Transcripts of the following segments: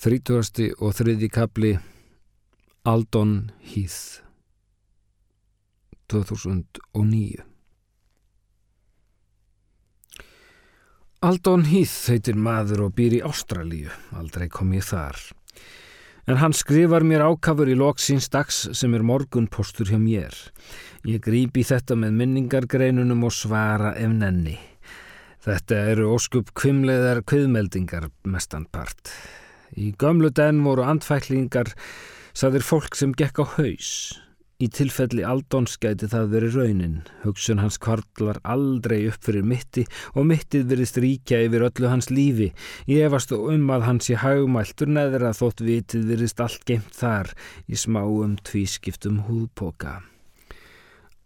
30. og 3. kapli Aldon Heath 2009 Aldon Heath heitir maður og býr í Ástralíu, aldrei kom ég þar. En hann skrifar mér ákafur í loksins dags sem er morgunpostur hjá mér. Ég grípi þetta með minningargreinunum og svara ef nenni. Þetta eru óskup kvimleðar kviðmeldingar mestanpart. Í gömlu den voru andfæklingar saðir fólk sem gekk á haus. Í tilfelli Aldons gæti það verið raunin. Hugsun hans kvartlar aldrei upp fyrir mitti og mittið verið stríkja yfir öllu hans lífi. Ég efast um að hans í haugmæltur neðra þótt vitið verið allt geimt þar í smáum tvískiptum húðpoka.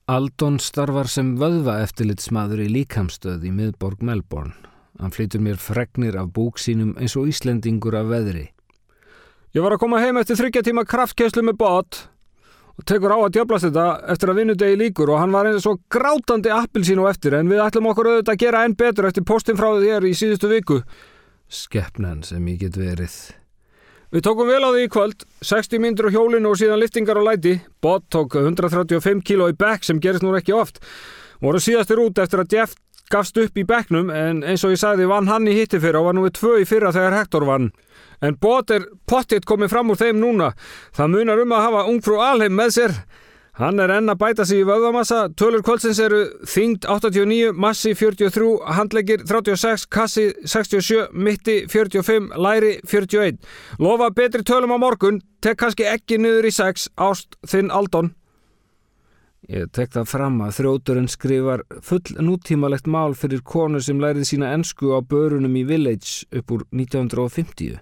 Aldon starfar sem vöðva eftirlitsmaður í líkamstöð í miðborg Melbourne. Hann flytur mér fregnir af búk sínum eins og Íslendingur af veðri. Ég var að koma heim eftir þryggja tíma kraftkeslu með bot og tekur á að djöblast þetta eftir að vinnudegi líkur og hann var eins og grátandi appilsín og eftir en við ætlum okkur auðvitað að gera enn betur eftir postin frá þér í síðustu viku. Skeppnan sem ég get verið. Við tókum vel á því í kvöld, 60 myndur á hjólinu og síðan liftingar og læti. Bot tók 135 kíló í back sem gerist nú ekki oft. Voru síðastir út eftir að Jeff gafst upp í bekknum en eins og ég sagði vann hann í hitti fyrra og var nú við tvö í fyrra þegar Hector vann. En bót er pottitt komið fram úr þeim núna. Það munar um að hafa ungfrú alheim með sér. Hann er enn að bæta sig í vöðvamassa. Tölur kvöldsins eru þingd 89, massi 43, handlegir 36, kassi 67, mitti 45, læri 41. Lofa betri tölum á morgun. Tek kannski ekki niður í 6, ást þinn Aldon. Ég tek það fram að þróturinn skrifar full nútímalegt mál fyrir konu sem lærið sína ensku á börunum í Village upp úr 1950.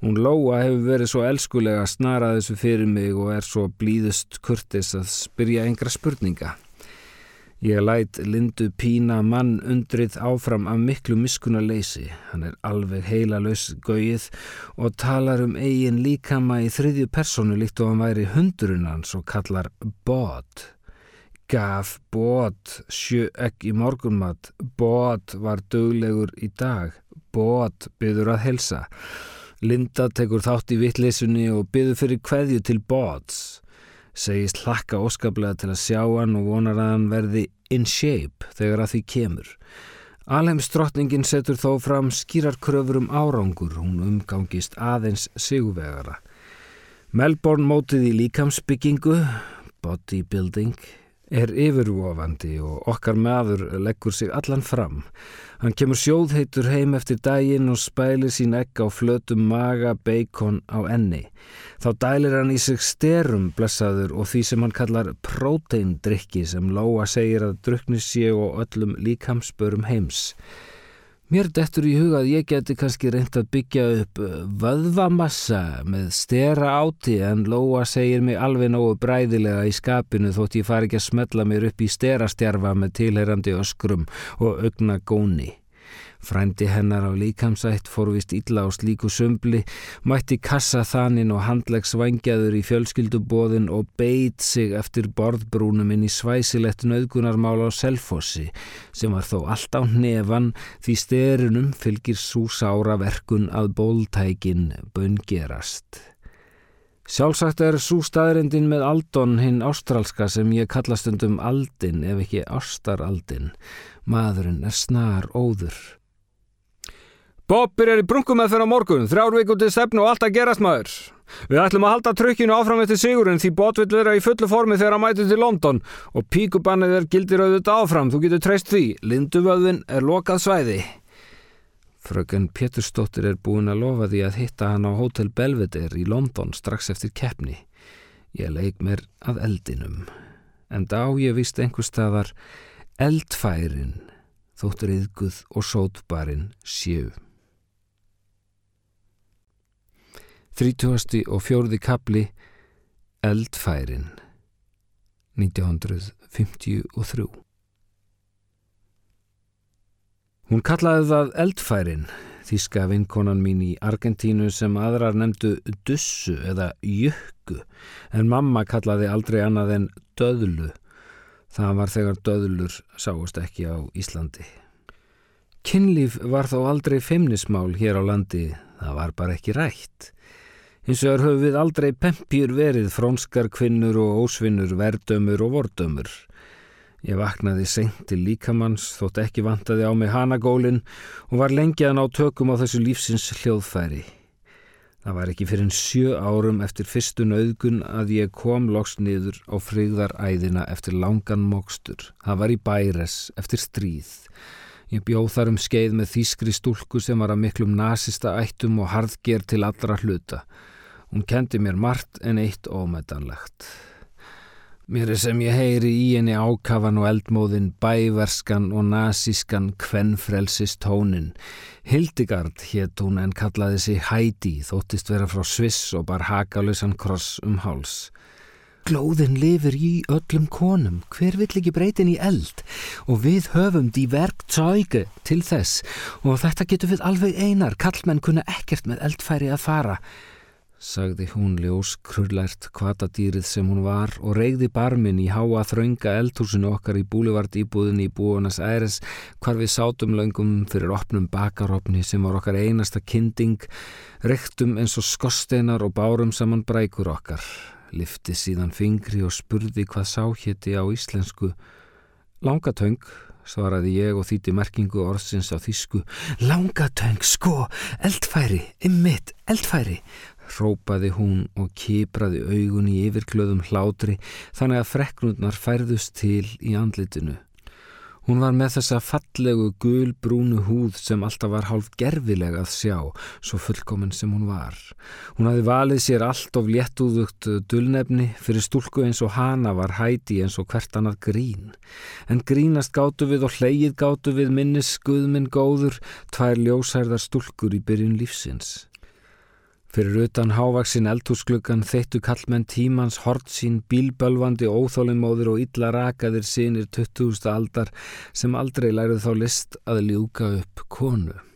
Hún Lóa hefur verið svo elskulega að snara þessu fyrir mig og er svo blíðust kurtis að spyrja engra spurninga. Ég læt Lindu pína mann undrið áfram af miklu miskuna leysi. Hann er alveg heila laus gauið og talar um eigin líkama í þriðju personu líkt og hann væri hundurinn hans og kallar bod. Gaf bót sjö ekki í morgunmat, bót var döglegur í dag, bót byður að helsa. Linda tekur þátt í vittlesunni og byður fyrir kveðju til bóts. Segist hlakka óskaplega til að sjá hann og vonar að hann verði in shape þegar að því kemur. Alheimsdrottningin setur þó fram skýrar kröfur um árangur, hún umgangist aðeins siguvegara. Melbourne mótið í líkamsbyggingu, bodybuilding, er yfirvofandi og okkar maður leggur sig allan fram. Hann kemur sjóðheitur heim eftir daginn og spælir sín egg á flötum maga, beikon á enni. Þá dælir hann í sig styrum blessaður og því sem hann kallar próteindrykki sem Lóa segir að drukni sé og öllum líkamsbörum heims. Mér dettur í huga að ég geti kannski reynd að byggja upp uh, vöðvamassa með stera áti en Lóa segir mig alveg nógu bræðilega í skapinu þótt ég fari ekki að smetla mér upp í sterastjarfa með tilherandi öskrum og augna góni. Frændi hennar á líkamsætt fórvist illa á slíku sumbli, mætti kassa þannin og handlegs vangjaður í fjölskyldubóðin og beit sig eftir borðbrúnum inn í svæsilegt nöðgunarmál á selfossi sem var þó allt á nefan því sterunum fylgir svo sára verkun að bóltækin böngerast. Sjálfsagt er svo staðrendin með Aldon hinn ástralska sem ég kallast undum Aldin ef ekki Ástaraldin. Maðurinn er snar óður. Bobbir er í brunkum með fyrir á morgun, þrjár vikur til stefnu og allt að gerast maður. Við ætlum að halda trykkinu áfram eftir sigurinn því bot vill vera í fullu formi þegar hann mæti til London og píkubannið er gildir auðvitað áfram, þú getur treyst því, Linduvöðvin er lokað svæði. Fröken Pétursdóttir er búin að lofa því að hitta hann á Hotel Belvedere í London strax eftir keppni. Ég leik mér að eldinum, en þá ég vist einhver staðar eldfærin, þóttur yðguð og sótbarinn sjöu. 30. og fjórði kapli Eldfærin 1953 Hún kallaði það Eldfærin þíska vinkonan mín í Argentínu sem aðrar nefndu Dussu eða Jökku en mamma kallaði aldrei annað en Döðlu það var þegar Döðlur sáust ekki á Íslandi Kinnlíf var þó aldrei feimnismál hér á landi Það var bara ekki rætt. Hins vegar höfum við aldrei pempjur verið frónskar kvinnur og ósvinnur, verdömur og vordömur. Ég vaknaði seint til líkamanns, þótt ekki vantaði á mig hanagólin og var lengjaðan á tökum á þessu lífsins hljóðfæri. Það var ekki fyrir sjö árum eftir fyrstu nauðgun að ég kom loks niður á frigðaræðina eftir langan mókstur. Það var í bæres eftir stríð. Ég bjóð þar um skeið með þýskri stúlku sem var að miklum nazista ættum og harðger til allra hluta. Hún kendi mér margt en eitt ómetanlegt. Mér er sem ég heyri í henni ákafan og eldmóðin, bæverskan og nazískan kvennfrelsis tónin. Hildegard hétt hún en kallaði sig Heidi, þóttist vera frá Sviss og bar hakalösan kross um háls. Glóðin lifir í öllum konum, hver vill ekki breytin í eld og við höfum því verktsauge til þess og þetta getur við alveg einar, kallmenn kunna ekkert með eldfæri að fara sagði hún ljós krullært kvatadýrið sem hún var og reyði barmin í háa þraunga eldhúsinu okkar í búlivart íbúðinni í búinas æres hvar við sátum löngum fyrir opnum bakarofni sem var okkar einasta kinding, rektum eins og skorsteinar og bárum saman brækur okkar. Lifti síðan fingri og spurði hvað sáhétti á íslensku. Langatöng, svaraði ég og þýtti merkingu orðsins á þýsku. Langatöng, sko, eldfæri, ymmit, eldfæri hrópaði hún og kipraði augun í yfirklöðum hlátri þannig að freknurnar færðust til í andlitinu. Hún var með þessa fallegu gulbrúnu húð sem alltaf var hálf gerfileg að sjá, svo fullkominn sem hún var. Hún hafi valið sér allt of léttúðugt dullnefni, fyrir stúlku eins og hana var hæti eins og hvert annað grín. En grínast gáttu við og hleyið gáttu við minnis skuðminn góður, tvær ljósærðar stúlkur í byrjun lífsins. Fyrir utan hávaksin eldhúsgluggan þeittu kallmenn tímans hort sín bílbölvandi óþólinnmóður og illa rakaðir sínir 20. aldar sem aldrei lærið þá list að ljúka upp konu.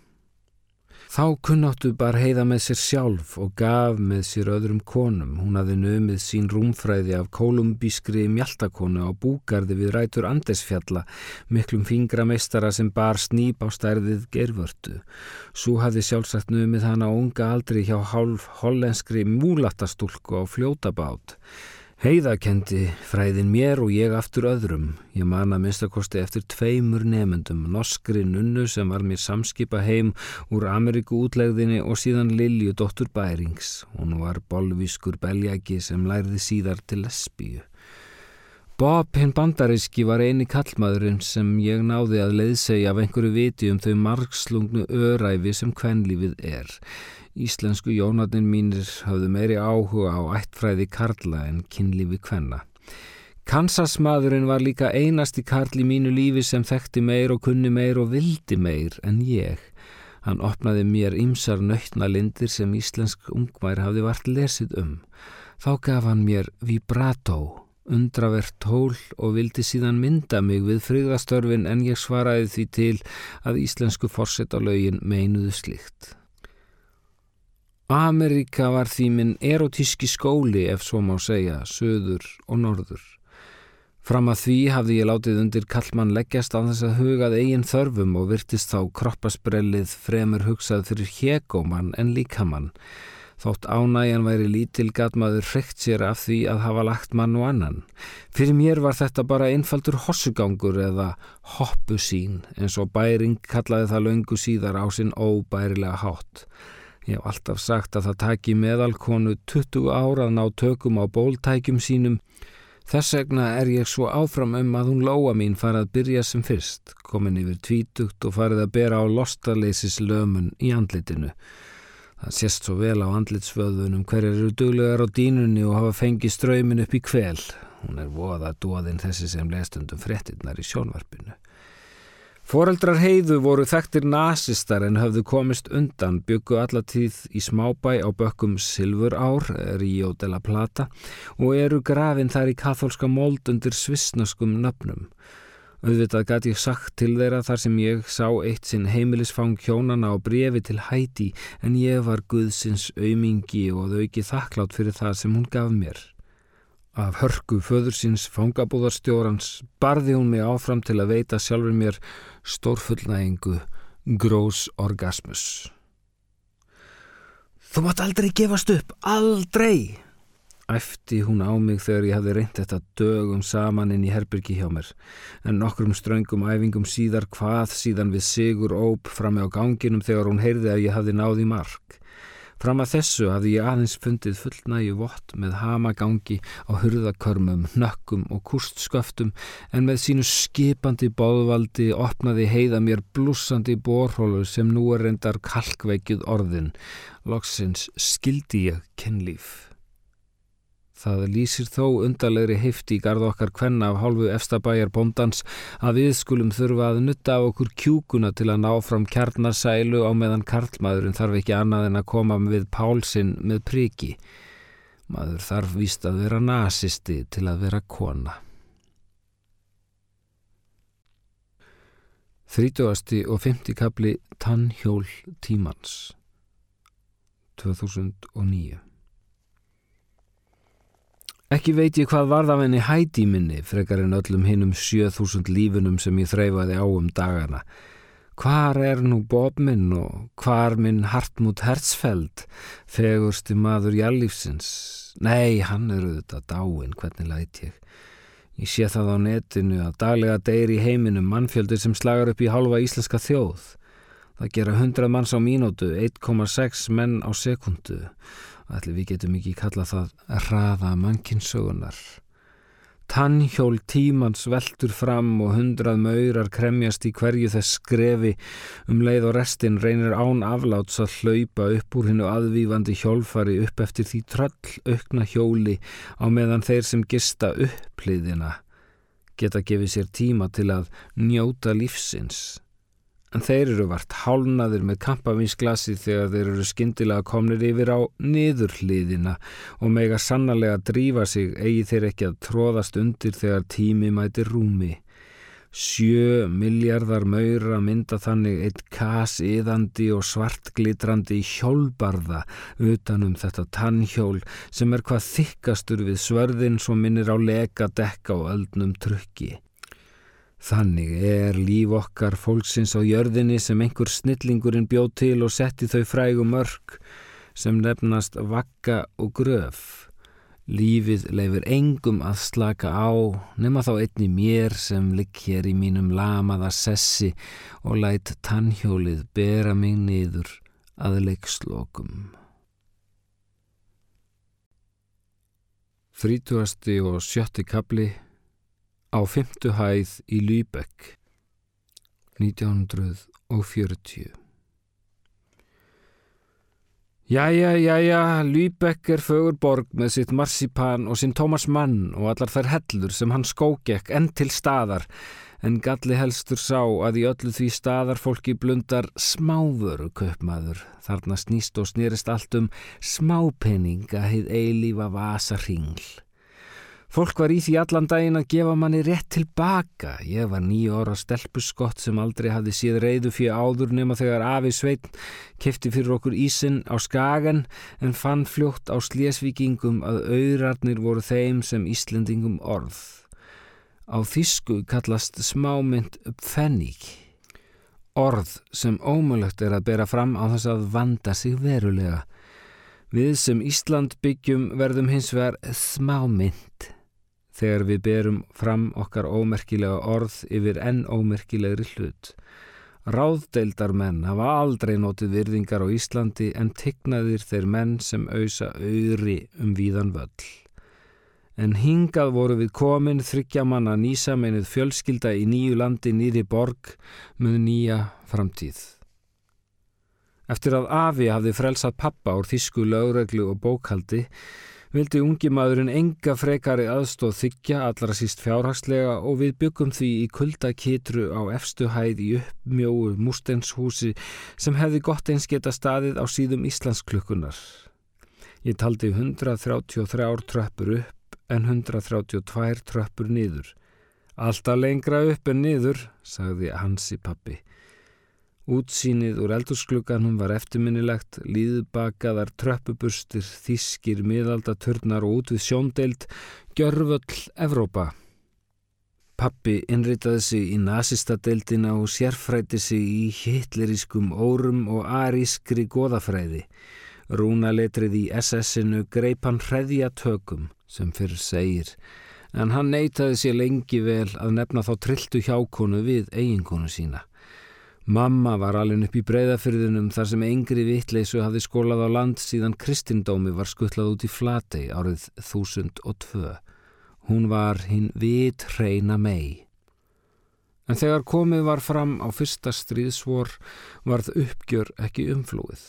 Þá kunnáttu bar heiða með sér sjálf og gaf með sér öðrum konum. Hún hafði nömið sín rúmfræði af kolumbískri mjaltakonu á búgarði við rætur Andesfjalla, miklum fingra meistara sem bar snýp á stærðið gervörtu. Svo hafði sjálfsagt nömið hana unga aldri hjá hálf hollenskri múlatastúlku á fljótabát. Heiðakendi fræðin mér og ég aftur öðrum. Ég man að minnstakosti eftir tveimur nefendum, norskri nunnu sem var mér samskipa heim úr Ameríku útlegðinni og síðan Lilju dóttur Bærings. Hún var bolvískur beljagi sem lærði síðar til lesbíu. Bob hinn bandaríski var eini kallmaðurinn sem ég náði að leiðsegja af einhverju viti um þau margslungnu öræfi sem kvenlífið er. Íslensku jónatinn mínir hafðu meiri áhuga á ættfræði Karla en kynlífi kvenna. Kansasmaðurinn var líka einasti Karl í mínu lífi sem þekkti meir og kunni meir og vildi meir en ég. Hann opnaði mér ymsar nöytna lindir sem íslensk ungmær hafði vart lesið um. Þá gaf hann mér vibrato, undravert tól og vildi síðan mynda mig við friðastörfin en ég svaraði því til að íslensku fórsetalögin meinuðu slikt. Amerika var því minn erotíski skóli ef svo má segja, söður og norður. Fram að því hafði ég látið undir kallmann leggjast á þess að hugað eigin þörfum og virtist þá kroppasbrellið fremur hugsað fyrir hegóman en líkamann. Þótt ánægjan væri lítil gatmaður hrekt sér af því að hafa lagt mann og annan. Fyrir mér var þetta bara einfaldur hossugangur eða hoppusín eins og bæring kallaði það löngu síðar á sinn óbærilega hátt. Ég hef alltaf sagt að það taki meðalkonu 20 ára að ná tökum á bóltækjum sínum. Þess vegna er ég svo áfram um að hún lóa mín farið að byrja sem fyrst, komin yfir tvítugt og farið að bera á lostarleisis lömun í andlitinu. Það sést svo vel á andlitsvöðunum hver eru duglegar á dínunni og hafa fengið ströymin upp í kvel. Hún er voða dóðinn þessi sem leðstundum frettinnar í sjónvarpinu. Fóreldrar heiðu voru þekktir nazistar en hafðu komist undan byggu allatíð í smábæ á bökkum Silfur Ár, Rio de la Plata og eru grafin þar í katholska mold undir svissnaskum nöfnum. Auðvitað gæti ég sagt til þeirra þar sem ég sá eitt sinn heimilisfang hjónana á brefi til hæti en ég var Guðsins aumingi og þau ekki þakklátt fyrir það sem hún gaf mér. Af hörku föður síns fangabúðarstjórans barði hún mig áfram til að veita sjálfur mér stórfullnægingu grós orgasmus. Þú mátt aldrei gefast upp, aldrei! Æfti hún á mig þegar ég hafði reynt þetta dögum saman inn í herbyrgi hjá mér, en nokkrum ströngum æfingum síðar hvað síðan við sigur óp fram á ganginum þegar hún heyrði að ég hafði náði mark. Fram að þessu hafði ég aðeins fundið fullnægi vott með hamagangi á hurðakörmum, nökkum og kústsköftum en með sínu skipandi bóðvaldi opnaði heiða mér blúsandi borhólu sem nú er reyndar kalkveikið orðin. Loksins skildi ég kennlíf. Það lýsir þó undarlegri hefti í gard okkar kvenna af hálfu efstabæjar bóndans að við skulum þurfa að nutta á okkur kjúkuna til að ná fram kjarnarsælu á meðan karlmaðurinn þarf ekki annað en að koma við pálsinn með priki. Maður þarf víst að vera nazisti til að vera kona. 30. og 50. kapli Tannhjól tímans 2009 Ekki veit ég hvað varð af henni hæti minni frekar en öllum hinnum 7000 lífunum sem ég þreyfaði á um dagana. Hvar er nú Bob minn og hvar minn Hartmut Herzfeld, fegursti maður jallífsins? Nei, hann er auðvitað dáin, hvernig læt ég? Ég sé það á netinu að daglega deyri í heiminum mannfjöldir sem slagar upp í halva íslenska þjóð. Það gera 100 manns á mínútu, 1,6 menn á sekundu. Allir við getum ekki kalla það raða mannkinsögunar. Tannhjól tímans veltur fram og hundrað maurar kremjast í hverju þess skrefi um leið og restin reynir án afláts að hlaupa upp úr hennu aðvífandi hjólfari upp eftir því tröll aukna hjóli á meðan þeir sem gista uppliðina geta gefið sér tíma til að njóta lífsins en þeir eru vart hálnaðir með kampavínsglasi þegar þeir eru skindilega komnir yfir á niðurliðina og mega sannarlega drífa sig eigi þeir ekki að tróðast undir þegar tími mæti rúmi. Sjö miljardar maura mynda þannig eitt kas yðandi og svartglitrandi hjólbarða utanum þetta tannhjól sem er hvað þykkastur við svörðin svo minnir á leka dekka og öldnum trukki. Þannig er líf okkar fólksins á jörðinni sem einhver snillingurinn bjóð til og setti þau frægu mörg sem nefnast vakka og gröf. Lífið leifir engum að slaka á nema þá einni mér sem ligg hér í mínum lamaða sessi og lætt tannhjólið bera mig niður að leikslokum. 30. og 70. kapli á fymtu hæð í Lübeck 1940 Jæja, jæja, Lübeck er fögur borg með sitt marsipan og sinn Thomas Mann og allar þær hellur sem hann skógekk enn til staðar en galli helstur sá að í öllu því staðar fólki blundar smávöru köpmaður þarna snýst og snýrist allt um smápenning að heið eilífa vasa ringl Fólk var í því allan daginn að gefa manni rétt tilbaka. Ég var nýju ára stelpuskott sem aldrei hafði síð reyðu fyrir áður nema þegar Afi Sveitn kefti fyrir okkur ísinn á skagan en fann fljótt á slésvikingum að auðrarnir voru þeim sem Íslendingum orð. Á þísku kallast smámynd pfennig. Orð sem ómulagt er að bera fram á þess að vanda sig verulega. Við sem Ísland byggjum verðum hins vegar smámynd þegar við berum fram okkar ómerkilega orð yfir enn ómerkilegri hlut. Ráðdeildar menn hafa aldrei notið virðingar á Íslandi en tignaðir þeir menn sem auðsa auðri um víðan völl. En hingað voru við komin þryggja manna nýsameinuð fjölskylda í nýju landi nýri borg með nýja framtíð. Eftir að Afi hafði frelsat pappa úr þísku lögreglu og bókaldi vildi ungi maðurinn enga frekari aðstóð þykja allra síst fjárhagslega og við byggum því í kuldakitru á efstu hæð í uppmjóu mústenshúsi sem hefði gott eins geta staðið á síðum Íslandsklukkunar. Ég taldi 133 tröppur upp en 132 tröppur niður. Alltaf lengra upp en niður, sagði Hansi pappi. Útsýnið úr eldurskluganum var eftirminnilegt, líðbakaðar tröppuburstir, þískir, miðaldaturnar og út við sjóndeild, gjörvöll Evrópa. Pappi innritaði sig í nazistadeildina og sérfræti sig í hitlerískum órum og arískri goðafræði. Rúnaletrið í SS-inu greip hann hreðja tökum sem fyrir segir en hann neytaði sér lengi vel að nefna þá trilltu hjákonu við eiginkonu sína. Mamma var alveg upp í breyðafyrðinum þar sem engri vittleysu hafði skólað á land síðan kristindómi var skuttlað út í Flatei árið 1002. Hún var hinn vit hreina mei. En þegar komið var fram á fyrsta stríðsvor varð uppgjör ekki umflúið.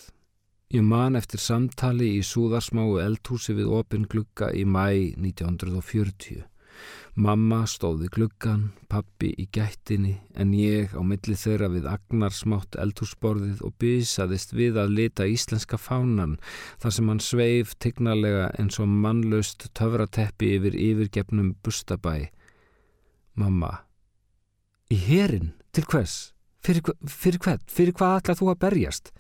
Ég man eftir samtali í súðarsmáu eldhúsi við opin glugga í mæ 1940. Mamma stóði gluggan, pappi í gættinni en ég á milli þeirra við agnar smátt eldhúsborðið og bysaðist við að lita íslenska fánan þar sem hann sveif tignalega eins og mannlaust töfrateppi yfir yfirgefnum bustabæ. Mamma Í herin? Til hvers? Fyrir, fyrir hvern? Fyrir hvað ætlað þú að berjast?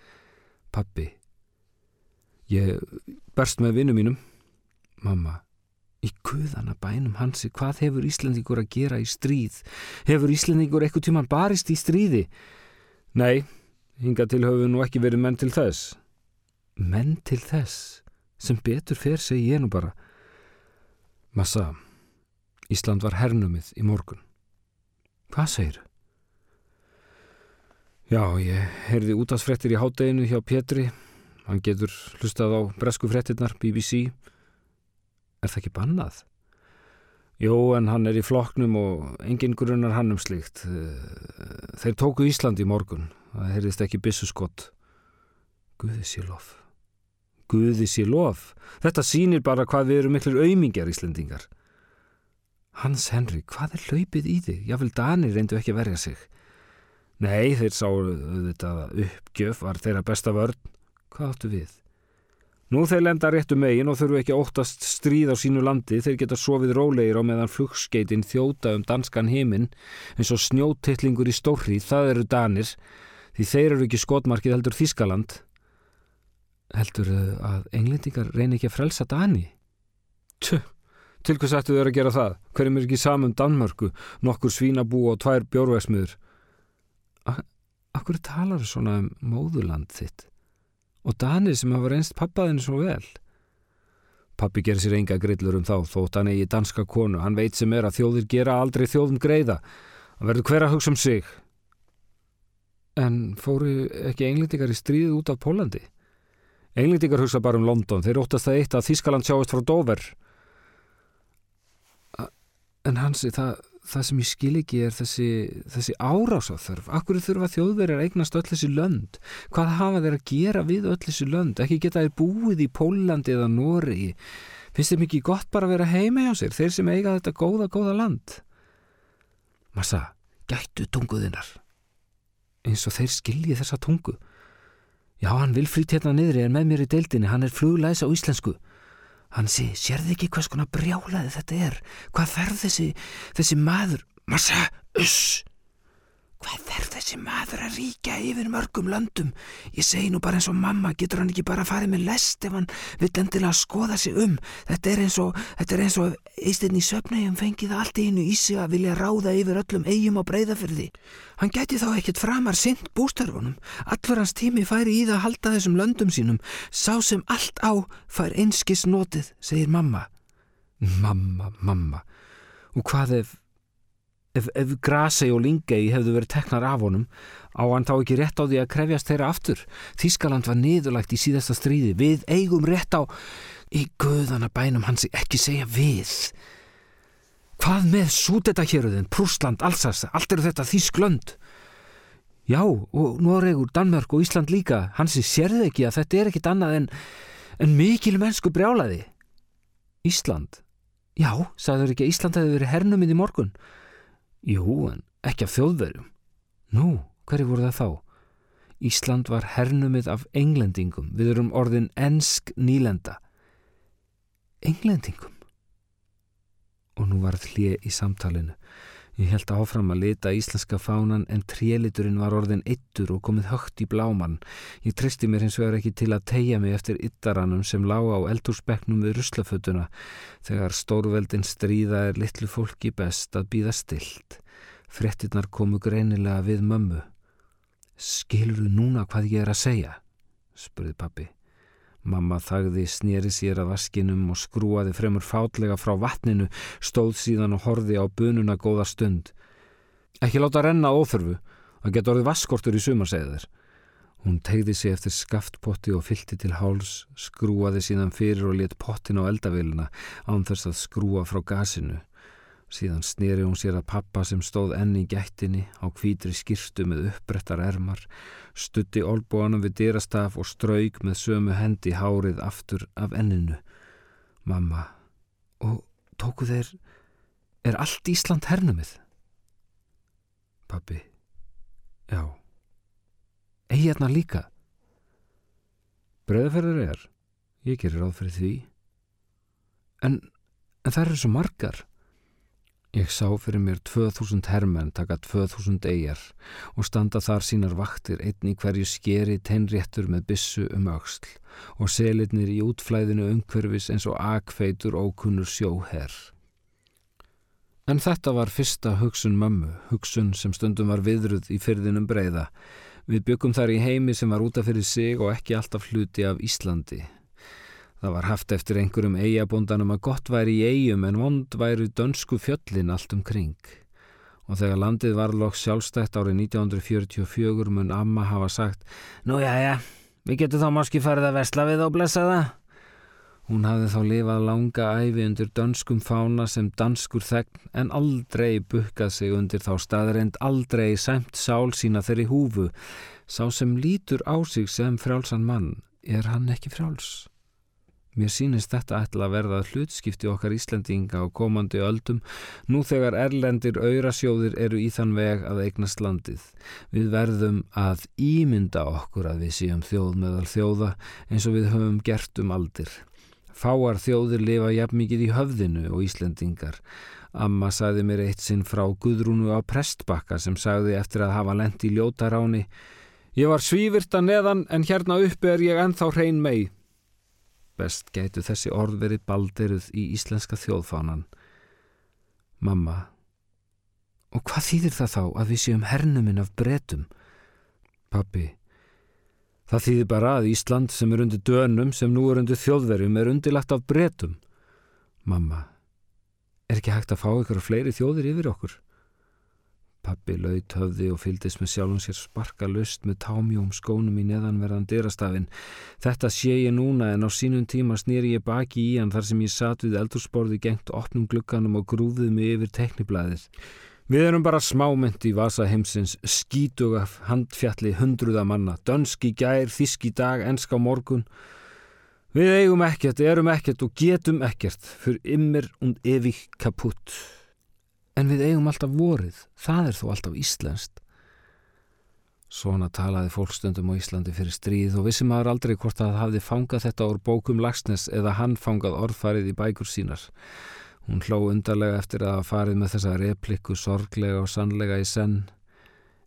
Pappi Ég berst með vinnu mínum Mamma Í guðana bænum hansi, hvað hefur Íslandingur að gera í stríð? Hefur Íslandingur eitthvað tíman barist í stríði? Nei, hinga til höfu nú ekki verið menn til þess. Menn til þess? Sem betur fer segi ég nú bara. Massa, Ísland var hernumið í morgun. Hvað segir? Já, ég heyrði útastfrettir í hátteginu hjá Petri. Hann getur hlustað á bresku frettirnar, BBC. Er það ekki bannað? Jó, en hann er í floknum og engin grunnar hann um slikt. Þeir tóku Íslandi í morgun. Það heyrðist ekki bissu skott. Guði sé lof. Guði sé lof. Þetta sýnir bara hvað við erum miklu auðmingjar Íslendingar. Hans Henry, hvað er hlaupið í þig? Jáfnvel Danir reyndu ekki að verja sig. Nei, þeir sáu þetta uppgjöf var þeirra besta vörn. Hvað áttu við? Nú þeir lenda réttu megin og þurfu ekki óttast stríð á sínu landi, þeir geta sofið rólegir á meðan flugskeitin þjóta um danskan heiminn eins og snjótittlingur í stórri, það eru Danir, því þeir eru ekki skotmarkið heldur Þískaland. Heldur að englendingar reyni ekki að frelsa Dani? Tjö, til hvers ættu þau að gera það? Hverjum er ekki samum Danmörku, nokkur svínabú og tvær bjórvæsmiður? Akkur talar svona um móðuland þitt? Og Danir sem hafa reynst pappaðinu svo vel? Pappi ger sér enga grillur um þá, þótt hann eigi danska konu. Hann veit sem er að þjóðir gera aldrei þjóðum greiða. Hann verður hver að hugsa um sig. En fóru ekki englendingar í stríð út af Pólandi? Englendingar hugsa bara um London. Þeir óttast það eitt að Þískaland sjáist frá Dover. En hansi, það, það sem ég skil ekki er þessi, þessi árásáþörf. Akkur þurfa þjóðverjar að eignast öll þessi lönd? Hvað hafa þeir að gera við öll þessi lönd? Ekki geta þeir búið í Pólandi eða Nóri? Finnst þeim ekki gott bara að vera heima hjá sér? Þeir sem eiga þetta góða, góða land? Massa, gættu tunguðinnar. Eins og þeir skilji þessa tungu. Já, hann vil frýtt hérna niðri en með mér í deildinni. Hann er fluglæs á íslensku. Hann sé, sérði ekki hvers konar brjálaði þetta er? Hvað þarf þessi, þessi maður? Massa, uss! Hvað þarf þessi maður að ríkja yfir mörgum löndum? Ég segi nú bara eins og mamma, getur hann ekki bara að fara með lest ef hann vill endilega skoða sig um? Þetta er eins og, þetta er eins og eistinn í söpnægjum fengið allt í einu í sig að vilja ráða yfir öllum eigum á breyðafyrði. Hann gæti þá ekkert framar sint bústarfunum. Allur hans tími færi í það að halda þessum löndum sínum. Sá sem allt á fær einskis notið, segir mamma. Mamma, mamma. Og hvað ef ef, ef Grasei og Lingei hefðu verið teknar af honum á hann þá ekki rétt á því að krefjast þeirra aftur? Þískaland var niðurlægt í síðasta stríði. Við eigum rétt á í guðana bænum hansi ekki segja við. Hvað með Súdetahjörðin, Prúsland, Alsas allt eru þetta Þísklönd já og Noregur, Danmörk og Ísland líka. Hansi sérðu ekki að þetta er ekkit annað en, en mikil mennsku brjálaði Ísland? Já, sagður ekki að Ísland hefði verið hernumið í morgun Jú, en ekki af þjóðverjum. Nú, hverju voru það þá? Ísland var hernumið af englendingum. Við erum orðin ensk nýlenda. Englendingum? Og nú var hlið í samtalenu. Ég held áfram að lita íslenska fánan en tréliturinn var orðin eittur og komið högt í bláman. Ég tristi mér hins vegar ekki til að tegja mig eftir yttaranum sem lág á eldúrsbekknum við ruslafötuna þegar stórveldin stríða er litlu fólki best að býða stilt. Frettinnar komu greinilega við mömmu. Skilur þú núna hvað ég er að segja? spurði pappi. Mamma þagði, snýri sér að vaskinum og skrúaði fremur fátlega frá vatninu, stóð síðan og horfi á bununa góða stund. Ekki láta renna óþörfu, það getur orðið vaskortur í sumarsæðir. Hún tegði sig eftir skaftpotti og fylti til háls, skrúaði síðan fyrir og let pottin á eldavilina án þess að skrúa frá gasinu. Síðan snýri hún sér að pappa sem stóð enni í gættinni á hvítri skýrstu með uppbrettar ermar, stutti olbúanum við dyrastaf og strauk með sömu hendi hárið aftur af enninu. Mamma, og tóku þeir, er allt Ísland hernumið? Pappi, já. Egjarnar líka? Breðaferður er, ég gerir ráð fyrir því. En, en það eru svo margar. Ég sá fyrir mér 2000 hermenn taka 2000 eigjar og standa þar sínar vaktir einn í hverju skeri teinréttur með bissu um auksl og selirnir í útflæðinu umhverfis eins og akfeitur ókunnur sjóherr. En þetta var fyrsta hugsun mömmu, hugsun sem stundum var viðruð í fyrðinum breyða. Við byggum þar í heimi sem var útaf fyrir sig og ekki alltaf hluti af Íslandi. Það var haft eftir einhverjum eigabóndanum að gott væri í eigum en vond væri dönsku fjöllin allt um kring. Og þegar landið var loks sjálfstætt árið 1944 mun Amma hafa sagt Nú já já, við getum þá máski farið að vesla við og blessa það. Hún hafði þá lifað langa æfi undir dönskum fána sem danskur þegn en aldrei bukkað sig undir þá staðreind, aldrei sæmt sál sína þeirri húfu. Sá sem lítur á sig sem frjálsan mann, er hann ekki frjáls? Mér sínist þetta ætla að verða hlutskipti okkar Íslandinga á komandi öldum nú þegar erlendir auðrasjóðir eru í þann veg að eignast landið. Við verðum að ímynda okkur að við séum þjóð meðal þjóða eins og við höfum gert um aldir. Fáar þjóðir lifa jafn mikið í höfðinu og Íslandingar. Amma sagði mér eitt sinn frá Guðrúnu á Prestbakka sem sagði eftir að hafa lendi í ljótaráni Ég var svífyrta neðan en hérna uppi er ég enþá hrein mei. Best gætu þessi orð verið balderuð í íslenska þjóðfánan. Mamma, og hvað þýðir það þá að við séum hernuminn af bretum? Pappi, það þýðir bara að Ísland sem er undir dönum sem nú er undir þjóðverjum er undirlagt af bretum. Mamma, er ekki hægt að fá ykkur fleiri þjóðir yfir okkur? Pappi laut höfði og fyldist með sjálfum sér sparka lust með támjóm skónum í neðanverðan dyrastafinn. Þetta sé ég núna en á sínum tíma snýri ég baki í hann þar sem ég satt við eldursporði gengt opnum glukkanum og grúfið mig yfir tekniblaðið. Við erum bara smámynd í vasa heimsins, skítugaf, handfjalli, hundruða manna, dönski gær, þíski dag, enska morgun. Við eigum ekkert, erum ekkert og getum ekkert, fyrir ymmir und evig kaputt. En við eigum alltaf vorið, það er þó alltaf íslenskt. Svona talaði fólkstundum á Íslandi fyrir stríð og vissi maður aldrei hvort að það hafði fangað þetta úr bókum Lagsnes eða hann fangað orðfarið í bækur sínar. Hún hló undarlega eftir að hafa farið með þessa replikku sorglega og sannlega í senn.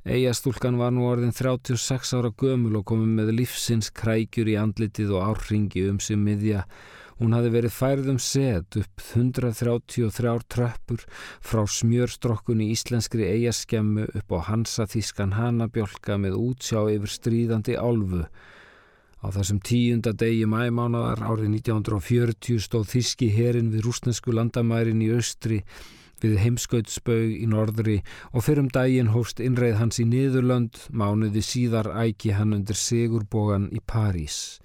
Eyjastúlkan var nú orðin 36 ára gömul og komið með lífsins krækjur í andlitið og árringi um sig miðja Hún hafi verið færðum set upp 133 tröppur frá smjörstrokkunni íslenskri eigaskemmu upp á hansaþískan hanabjölka með útsjá yfir stríðandi álfu. Á þessum tíunda degi mæmánadar árið 1940 stóð þíski herin við rúsnesku landamærin í austri við heimskautsbaug í norðri og fyrrum daginn hófst innreið hans í Niðurlönd, mánuði síðar æki hann undir Sigurbogan í París.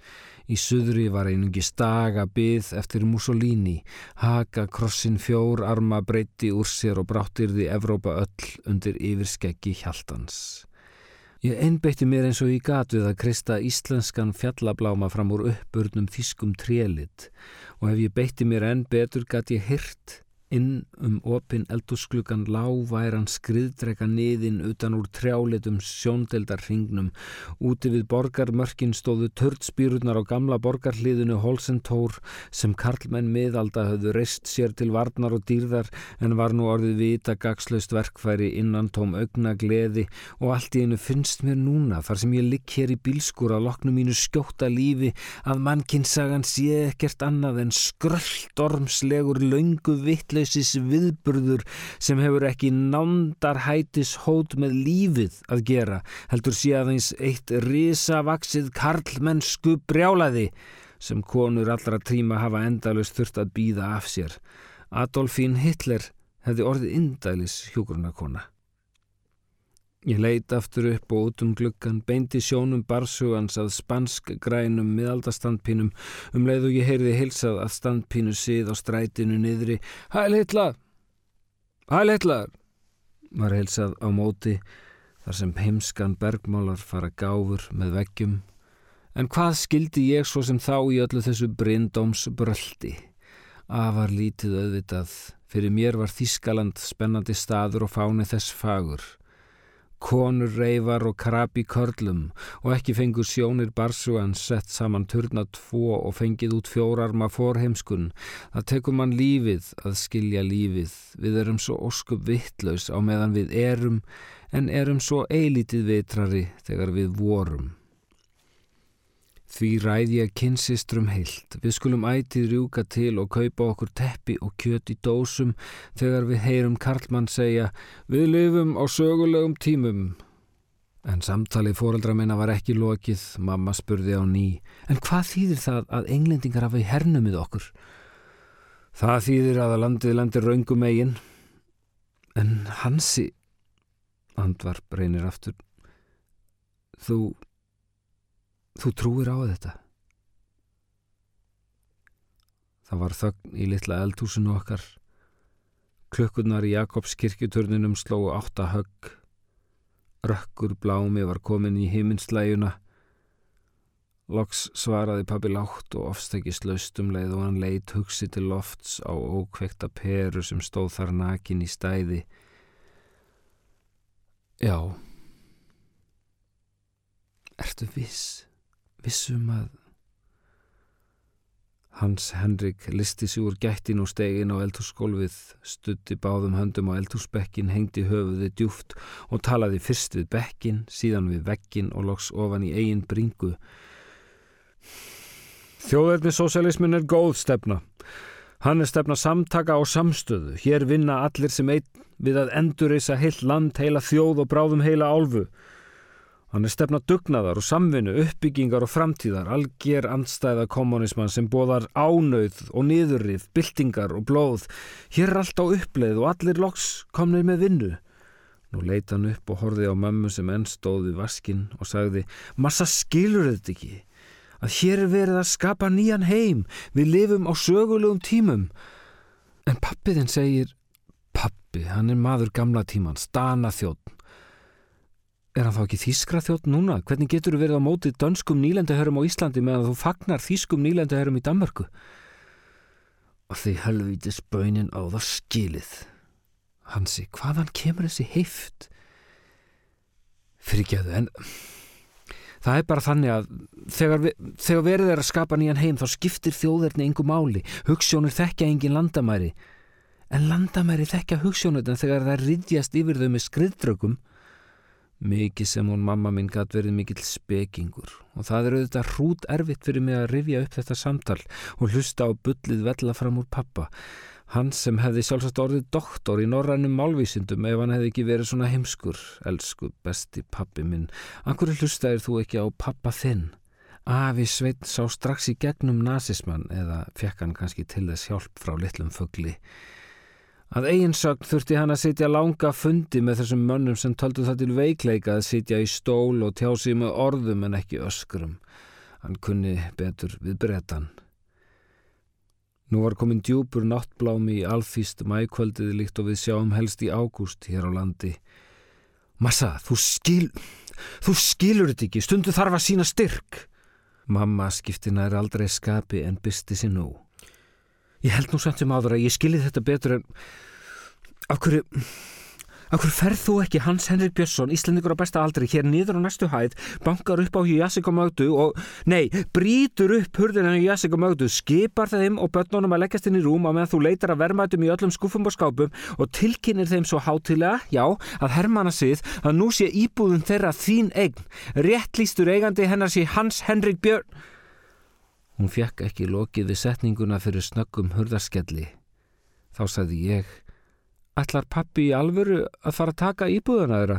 Í suðri var einungi staga byð eftir Mussolini, haka krossin fjór arma breyti úr sér og bráttirði Evrópa öll undir yfirskeggi hjáltans. Ég einbeitti mér eins og ég gat við að kristja íslenskan fjallabláma fram úr uppbörnum þýskum trélit og ef ég beitti mér enn betur gat ég hyrt Inn um opin eldúsklukkan láværan skriðdrega niðin utan úr trjálitum sjóndeldarhingnum. Úti við borgarmörkin stóðu törtspýrurnar á gamla borgarliðinu Holsentór sem karlmenn miðalda höfðu reist sér til varnar og dýrðar en var nú orðið vita gagslaust verkfæri innan tóm augna gleði og allt í einu finnst mér núna þar sem ég ligg hér í bílskur að loknu mínu skjóta lífi að mannkinsagan sé ekkert annað en skröldormslegur laungu vittlega sakleysis viðburður sem hefur ekki nándarhætis hót með lífið að gera heldur sé aðeins eitt risavaksið karlmennsku brjálaði sem konur allra tríma hafa endalust þurft að býða af sér. Adolfín Hitler hefði orðið indælis hjógrunarkona. Ég leit aftur upp og út um gluggan, beindi sjónum barsugans að spansk grænum miðaldastandpínum um leið og ég heyrði hilsað að standpínu síð á strætinu niðri. Hæl Hitler! Hæl Hitler! var hilsað á móti þar sem heimskan bergmálar fara gáfur með veggjum. En hvað skildi ég svo sem þá í öllu þessu brindómsbröldi? Afar lítið auðvitað, fyrir mér var Þískaland spennandi staður og fáni þess fagur konur reyfar og krabi körlum og ekki fengur sjónir barsugan sett saman turna tvo og fengið út fjórarma forheimskun. Það tekur mann lífið að skilja lífið. Við erum svo óskup vittlaus á meðan við erum en erum svo eilítið vitrari þegar við vorum. Því ræði ég kynsistrum heilt. Við skulum ætið rjúka til og kaupa okkur teppi og kjöt í dósum þegar við heyrum Karlmann segja Við lifum á sögulegum tímum. En samtalið fóreldra minna var ekki lokið, mamma spurði á ný. En hvað þýðir það að englendingar hafa í hernumið okkur? Það þýðir að að landið landir raungum eigin. En hansi, andvar breynir aftur, þú Þú trúir á þetta. Það var þögn í litla eldhúsinu okkar. Klökkurnar í Jakobs kirkjuturninum slóu átta högg. Rökkur blámi var komin í himinslæjuna. Loks svaraði pabbi látt og ofstækist laustum leið og hann leitt hugsi til lofts á ókvekta peru sem stóð þar nakin í stæði. Já. Ertu viss? Vissum að Hans Henrik listi sig úr gættin og stegin á eldhússkólfið, stutti báðum höndum á eldhúsbekkin, hengdi höfuði djúft og talaði fyrst við bekkin, síðan við vekkin og loks ofan í eigin bringu. Þjóðverðni sósjálismin er góð stefna. Hann er stefna samtaka og samstöðu. Hér vinna allir sem einn við að endurreisa heilt land, heila þjóð og bráðum heila álfu. Hann er stefna dugnaðar og samvinnu, uppbyggingar og framtíðar, algjör andstæða kommunismann sem bóðar ánauð og niðurrið, byltingar og blóð. Hér er allt á uppleið og allir loks komnir með vinnu. Nú leita hann upp og horfið á mömmu sem enn stóði vaskinn og sagði Massa skilur þetta ekki, að hér er verið að skapa nýjan heim, við lifum á sögulegum tímum. En pappiðinn segir, pappi, hann er maður gamla tíman, stana þjótt. Er hann þá ekki þýskra þjótt núna? Hvernig getur þú verið á mótið dönskum nýlendahörum á Íslandi meðan þú fagnar þýskum nýlendahörum í Danmarku? Og því helvítis böinin á það skilið. Hansi, hvaðan kemur þessi heift? Fyrirgeðu, en það er bara þannig að þegar, við, þegar verið er að skapa nýjan heim þá skiptir þjóðverðni engu máli. Hugssjónur þekkja engin landamæri. En landamæri þekkja hugssjónur þegar það riðjast yfir þau með skriðdraugum Mikið sem hún mamma minn gæti verið mikill spekingur og það er auðvitað hrút erfitt fyrir mig að rifja upp þetta samtal og hlusta á bullið vella fram úr pappa. Hann sem hefði sjálfsagt orðið doktor í norrænum málvísindum ef hann hefði ekki verið svona heimskur. Elsku besti pappi minn, anhverju hlustaðir þú ekki á pappa þinn? Afi Sveitn sá strax í gegnum nazismann eða fekk hann kannski til þess hjálp frá litlum fögli. Að eiginsögn þurfti hann að sitja langa fundi með þessum mönnum sem töldu það til veikleika að sitja í stól og tjá sig með orðum en ekki öskrum. Hann kunni betur við brettan. Nú var komin djúpur náttblámi í alþýst mækvöldiði líkt og við sjáum helst í ágúst hér á landi. Massa, þú skil... Þú skilur þetta ekki, stundu þarf að sína styrk. Mamma skipti nær aldrei skapi en bysti sér nú. Ég held nú samt sem áður að ég skilji þetta betur en af hverju af hverju ferð þú ekki Hans Henrik Björnsson Íslandingur á besta aldri hér niður á næstu hæð bankar upp á Jásik og nei, brítur upp hurðina á Jásik og Mögdu, skipar þeim og börnunum að leggast inn í rúm á meðan þú leitar að vermaðum í öllum skúfum og skápum og tilkynir þeim svo hátilega, já, að hermana sið að nú sé íbúðun þeirra þín eign, réttlýstur eigandi hennar sé Hans Henrik Björn Hún fjekk ekki lokið við setninguna fyrir snöggum hurðarskelli. Þá sagði ég, ætlar pappi í alvöru að fara að taka íbúðana þeirra?